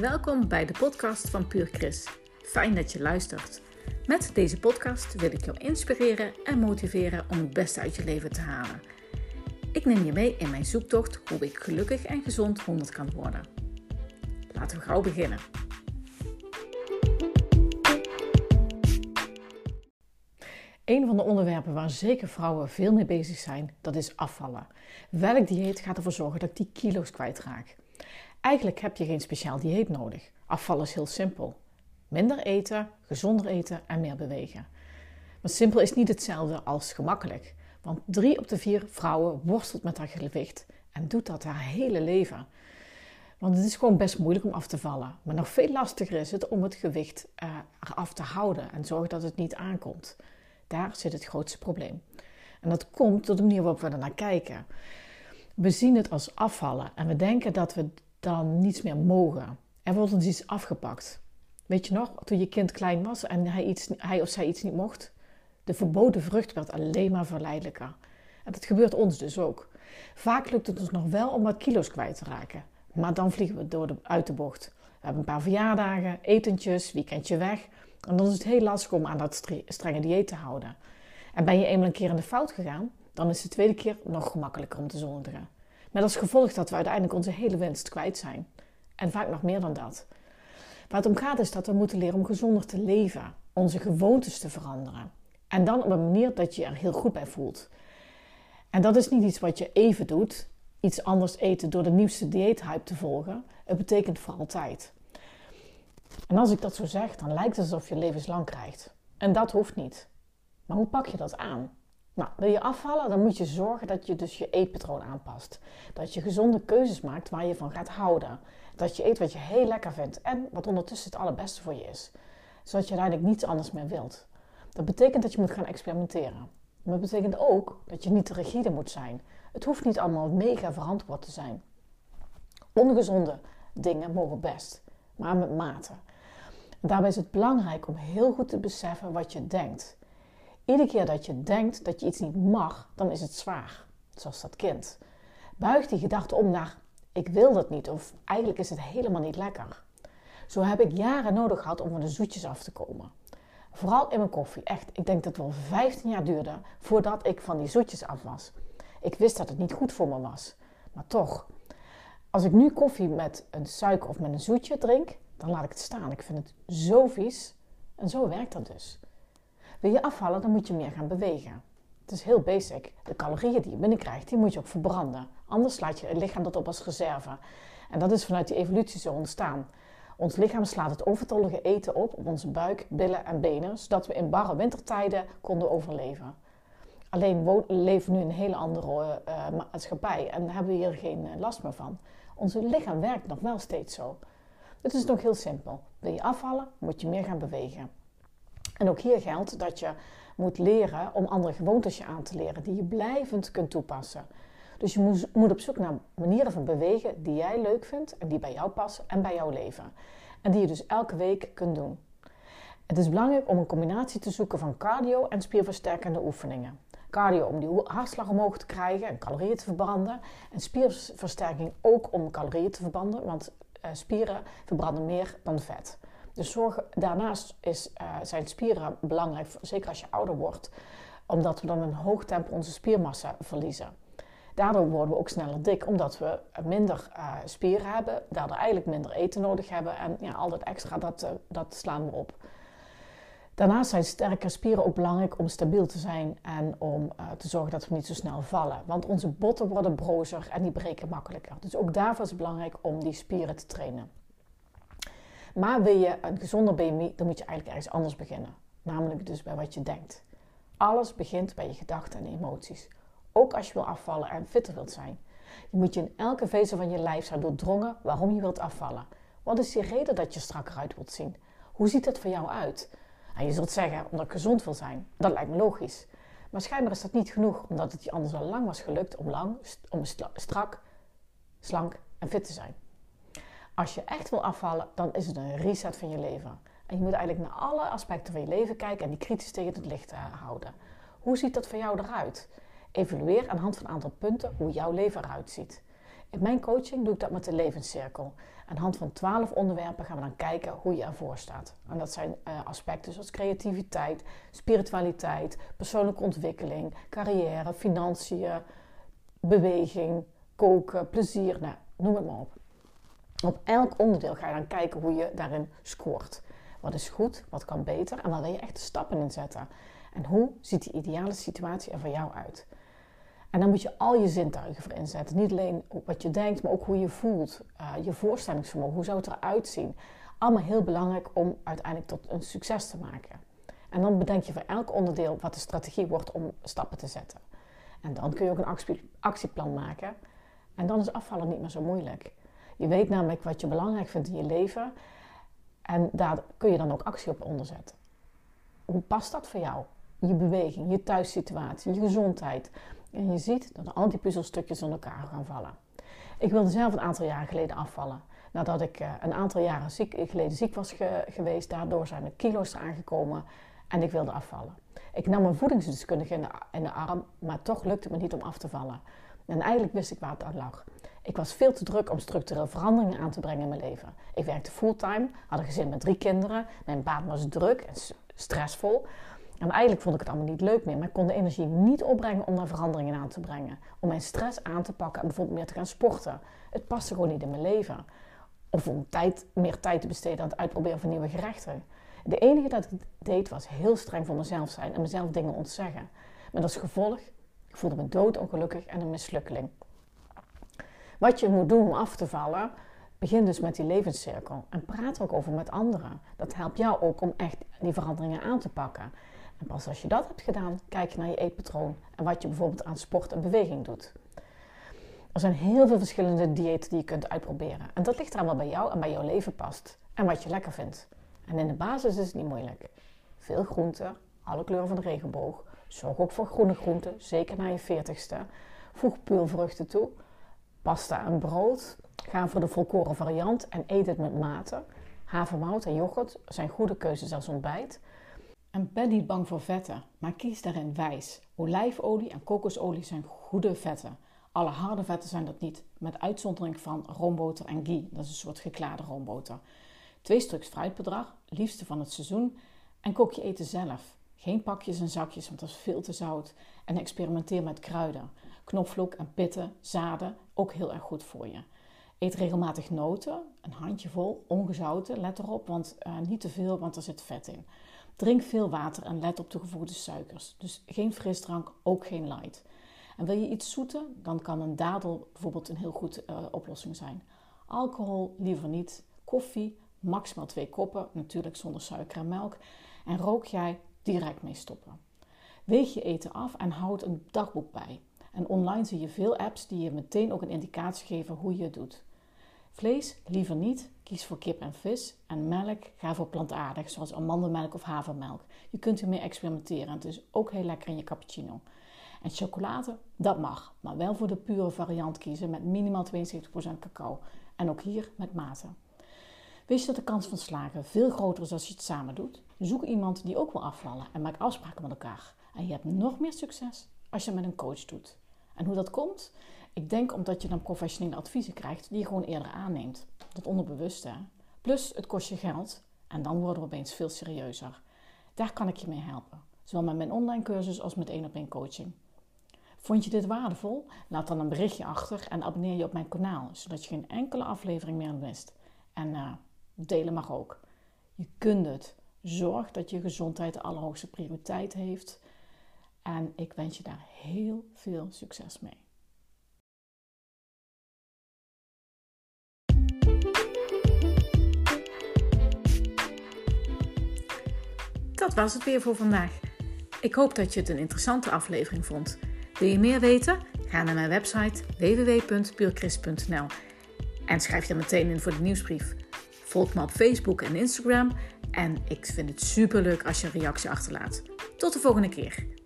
Welkom bij de podcast van Puur Chris. Fijn dat je luistert. Met deze podcast wil ik jou inspireren en motiveren om het beste uit je leven te halen. Ik neem je mee in mijn zoektocht hoe ik gelukkig en gezond 100 kan worden. Laten we gauw beginnen. Een van de onderwerpen waar zeker vrouwen veel mee bezig zijn, dat is afvallen. Welk dieet gaat ervoor zorgen dat die kilo's kwijtraak? Eigenlijk heb je geen speciaal dieet nodig. Afvallen is heel simpel. Minder eten, gezonder eten en meer bewegen. Maar simpel is niet hetzelfde als gemakkelijk. Want drie op de vier vrouwen worstelt met haar gewicht en doet dat haar hele leven. Want het is gewoon best moeilijk om af te vallen. Maar nog veel lastiger is het om het gewicht uh, eraf te houden en zorgen dat het niet aankomt. Daar zit het grootste probleem. En dat komt door de manier waarop we er naar kijken. We zien het als afvallen en we denken dat we dan niets meer mogen. Er wordt ons iets afgepakt. Weet je nog, toen je kind klein was en hij, iets, hij of zij iets niet mocht? De verboden vrucht werd alleen maar verleidelijker. En dat gebeurt ons dus ook. Vaak lukt het ons nog wel om wat kilo's kwijt te raken. Maar dan vliegen we door de, uit de bocht. We hebben een paar verjaardagen, etentjes, weekendje weg. En dan is het heel lastig om aan dat strenge dieet te houden. En ben je eenmaal een keer in de fout gegaan, dan is de tweede keer nog gemakkelijker om te zondigen. Met als gevolg dat we uiteindelijk onze hele winst kwijt zijn. En vaak nog meer dan dat. Waar het om gaat is dat we moeten leren om gezonder te leven, onze gewoontes te veranderen. En dan op een manier dat je er heel goed bij voelt. En dat is niet iets wat je even doet, iets anders eten door de nieuwste dieethype te volgen. Het betekent voor altijd. En als ik dat zo zeg, dan lijkt het alsof je levenslang krijgt. En dat hoeft niet. Maar hoe pak je dat aan? Nou, wil je afvallen, dan moet je zorgen dat je dus je eetpatroon aanpast. Dat je gezonde keuzes maakt waar je van gaat houden. Dat je eet wat je heel lekker vindt en wat ondertussen het allerbeste voor je is. Zodat je uiteindelijk niets anders meer wilt. Dat betekent dat je moet gaan experimenteren. Maar het betekent ook dat je niet te rigide moet zijn. Het hoeft niet allemaal mega verantwoord te zijn. Ongezonde dingen mogen best, maar met mate. daarbij is het belangrijk om heel goed te beseffen wat je denkt. Iedere keer dat je denkt dat je iets niet mag, dan is het zwaar. Zoals dat kind. Buig die gedachte om naar ik wil dat niet of eigenlijk is het helemaal niet lekker. Zo heb ik jaren nodig gehad om van de zoetjes af te komen. Vooral in mijn koffie. Echt, ik denk dat het wel 15 jaar duurde voordat ik van die zoetjes af was. Ik wist dat het niet goed voor me was. Maar toch, als ik nu koffie met een suiker of met een zoetje drink, dan laat ik het staan. Ik vind het zo vies. En zo werkt dat dus. Wil je afvallen, dan moet je meer gaan bewegen. Het is heel basic. De calorieën die je binnenkrijgt, die moet je ook verbranden. Anders slaat je lichaam dat op als reserve. En dat is vanuit die evolutie zo ontstaan. Ons lichaam slaat het overtollige eten op op onze buik, billen en benen, zodat we in barre wintertijden konden overleven. Alleen we leven nu in een hele andere uh, maatschappij en hebben we hier geen uh, last meer van. Onze lichaam werkt nog wel steeds zo. Het is nog heel simpel. Wil je afvallen, moet je meer gaan bewegen. En ook hier geldt dat je moet leren om andere gewoontes aan te leren die je blijvend kunt toepassen. Dus je moet op zoek naar manieren van bewegen die jij leuk vindt en die bij jou passen en bij jouw leven. En die je dus elke week kunt doen. Het is belangrijk om een combinatie te zoeken van cardio en spierversterkende oefeningen. Cardio om die hartslag omhoog te krijgen en calorieën te verbranden. En spierversterking ook om calorieën te verbranden, want eh, spieren verbranden meer dan vet. Dus zorg, daarnaast is, uh, zijn spieren belangrijk, zeker als je ouder wordt, omdat we dan een hoog tempo onze spiermassa verliezen. Daardoor worden we ook sneller dik, omdat we minder uh, spieren hebben, daardoor eigenlijk minder eten nodig hebben en ja, al dat extra, dat, uh, dat slaan we op. Daarnaast zijn sterke spieren ook belangrijk om stabiel te zijn en om te zorgen dat we niet zo snel vallen. Want onze botten worden brozer en die breken makkelijker. Dus ook daarvoor is het belangrijk om die spieren te trainen. Maar wil je een gezonder BMI, dan moet je eigenlijk ergens anders beginnen. Namelijk dus bij wat je denkt. Alles begint bij je gedachten en emoties. Ook als je wil afvallen en fitter wilt zijn. Je moet je in elke vezel van je lijf zijn doordrongen waarom je wilt afvallen. Wat is die reden dat je strakker uit wilt zien? Hoe ziet dat voor jou uit? En je zult zeggen, omdat ik gezond wil zijn. Dat lijkt me logisch. Maar schijnbaar is dat niet genoeg, omdat het je anders al lang was gelukt om, lang, om strak, slank en fit te zijn. Als je echt wil afvallen, dan is het een reset van je leven. En je moet eigenlijk naar alle aspecten van je leven kijken en die kritisch tegen het licht eh, houden. Hoe ziet dat voor jou eruit? Evalueer aan de hand van een aantal punten hoe jouw leven eruit ziet. In mijn coaching doe ik dat met de levenscirkel. Aan de hand van 12 onderwerpen gaan we dan kijken hoe je ervoor staat. En dat zijn uh, aspecten zoals creativiteit, spiritualiteit, persoonlijke ontwikkeling, carrière, financiën, beweging, koken, plezier, nou, noem het maar op. Op elk onderdeel ga je dan kijken hoe je daarin scoort. Wat is goed, wat kan beter en waar wil je echt de stappen in zetten? En hoe ziet die ideale situatie er voor jou uit? En dan moet je al je zintuigen voor inzetten. Niet alleen wat je denkt, maar ook hoe je voelt. Uh, je voorstellingsvermogen, hoe zou het eruit zien? Allemaal heel belangrijk om uiteindelijk tot een succes te maken. En dan bedenk je voor elk onderdeel wat de strategie wordt om stappen te zetten. En dan kun je ook een actieplan maken. En dan is afvallen niet meer zo moeilijk. Je weet namelijk wat je belangrijk vindt in je leven. En daar kun je dan ook actie op onderzetten. Hoe past dat voor jou? Je beweging, je thuissituatie, je gezondheid. En je ziet dat al die puzzelstukjes in elkaar gaan vallen. Ik wilde zelf een aantal jaren geleden afvallen. Nadat ik eh, een aantal jaren ziek, geleden ziek was geweest, daardoor zijn er kilo's eraan gekomen en ik wilde afvallen. Ik nam een voedingsdeskundige in de, in de arm, maar toch lukte het me niet om af te vallen. En eigenlijk wist ik waar het aan lag. Ik was veel te druk om structureel veranderingen aan te brengen in mijn leven. Ik werkte fulltime, had een gezin met drie kinderen. Mijn baan was druk en stressvol. En eigenlijk vond ik het allemaal niet leuk meer. Maar ik kon de energie niet opbrengen om daar veranderingen aan te brengen. Om mijn stress aan te pakken en bijvoorbeeld meer te gaan sporten. Het paste gewoon niet in mijn leven. Of om tijd, meer tijd te besteden aan het uitproberen van nieuwe gerechten. De enige dat ik deed was heel streng voor mezelf zijn en mezelf dingen ontzeggen. Met als gevolg, ik voelde me doodongelukkig en een mislukkeling. Wat je moet doen om af te vallen, begin dus met die levenscirkel. En praat er ook over met anderen. Dat helpt jou ook om echt die veranderingen aan te pakken. En pas als je dat hebt gedaan, kijk je naar je eetpatroon en wat je bijvoorbeeld aan sport en beweging doet. Er zijn heel veel verschillende diëten die je kunt uitproberen. En dat ligt eraan wat bij jou en bij jouw leven past. En wat je lekker vindt. En in de basis is het niet moeilijk. Veel groenten, alle kleuren van de regenboog. Zorg ook voor groene groenten, zeker na je 40ste. Voeg puurvruchten toe. Pasta en brood. Ga voor de volkoren variant en eet het met mate. Havermout en yoghurt zijn goede keuzes als ontbijt. En ben niet bang voor vetten, maar kies daarin wijs. Olijfolie en kokosolie zijn goede vetten. Alle harde vetten zijn dat niet, met uitzondering van roomboter en ghee. Dat is een soort geklaarde roomboter. Twee stuks fruitbedrag, liefste van het seizoen. En kook je eten zelf. Geen pakjes en zakjes, want dat is veel te zout. En experimenteer met kruiden. Knoflook en pitten, zaden, ook heel erg goed voor je. Eet regelmatig noten, een handjevol, ongezouten, let erop, want uh, niet te veel, want er zit vet in. Drink veel water en let op de gevoegde suikers. Dus geen frisdrank, ook geen light. En wil je iets zoeten, dan kan een dadel bijvoorbeeld een heel goed uh, oplossing zijn. Alcohol liever niet. Koffie, maximaal twee koppen, natuurlijk zonder suiker en melk. En rook jij direct mee stoppen. Weeg je eten af en houd een dagboek bij. En online zie je veel apps die je meteen ook een indicatie geven hoe je het doet. Vlees liever niet, kies voor kip en vis. En melk, ga voor plantaardig, zoals amandelmelk of havermelk. Je kunt ermee experimenteren. Het is ook heel lekker in je cappuccino. En chocolade, dat mag, maar wel voor de pure variant kiezen met minimaal 72% cacao. En ook hier met mate. Wist je dat de kans van slagen veel groter is als je het samen doet? Zoek iemand die ook wil afvallen en maak afspraken met elkaar. En je hebt nog meer succes als je met een coach doet. En hoe dat komt? Ik denk omdat je dan professionele adviezen krijgt die je gewoon eerder aanneemt. Dat onderbewuste. Plus het kost je geld en dan worden we opeens veel serieuzer. Daar kan ik je mee helpen. Zowel met mijn online cursus als met één op één coaching. Vond je dit waardevol? Laat dan een berichtje achter en abonneer je op mijn kanaal, zodat je geen enkele aflevering meer mist. En uh, delen mag ook. Je kunt het. Zorg dat je gezondheid de allerhoogste prioriteit heeft. En ik wens je daar heel veel succes mee. Dat was het weer voor vandaag. Ik hoop dat je het een interessante aflevering vond. Wil je meer weten? Ga naar mijn website www.puurchrist.nl en schrijf je meteen in voor de nieuwsbrief. Volg me op Facebook en Instagram en ik vind het super leuk als je een reactie achterlaat. Tot de volgende keer.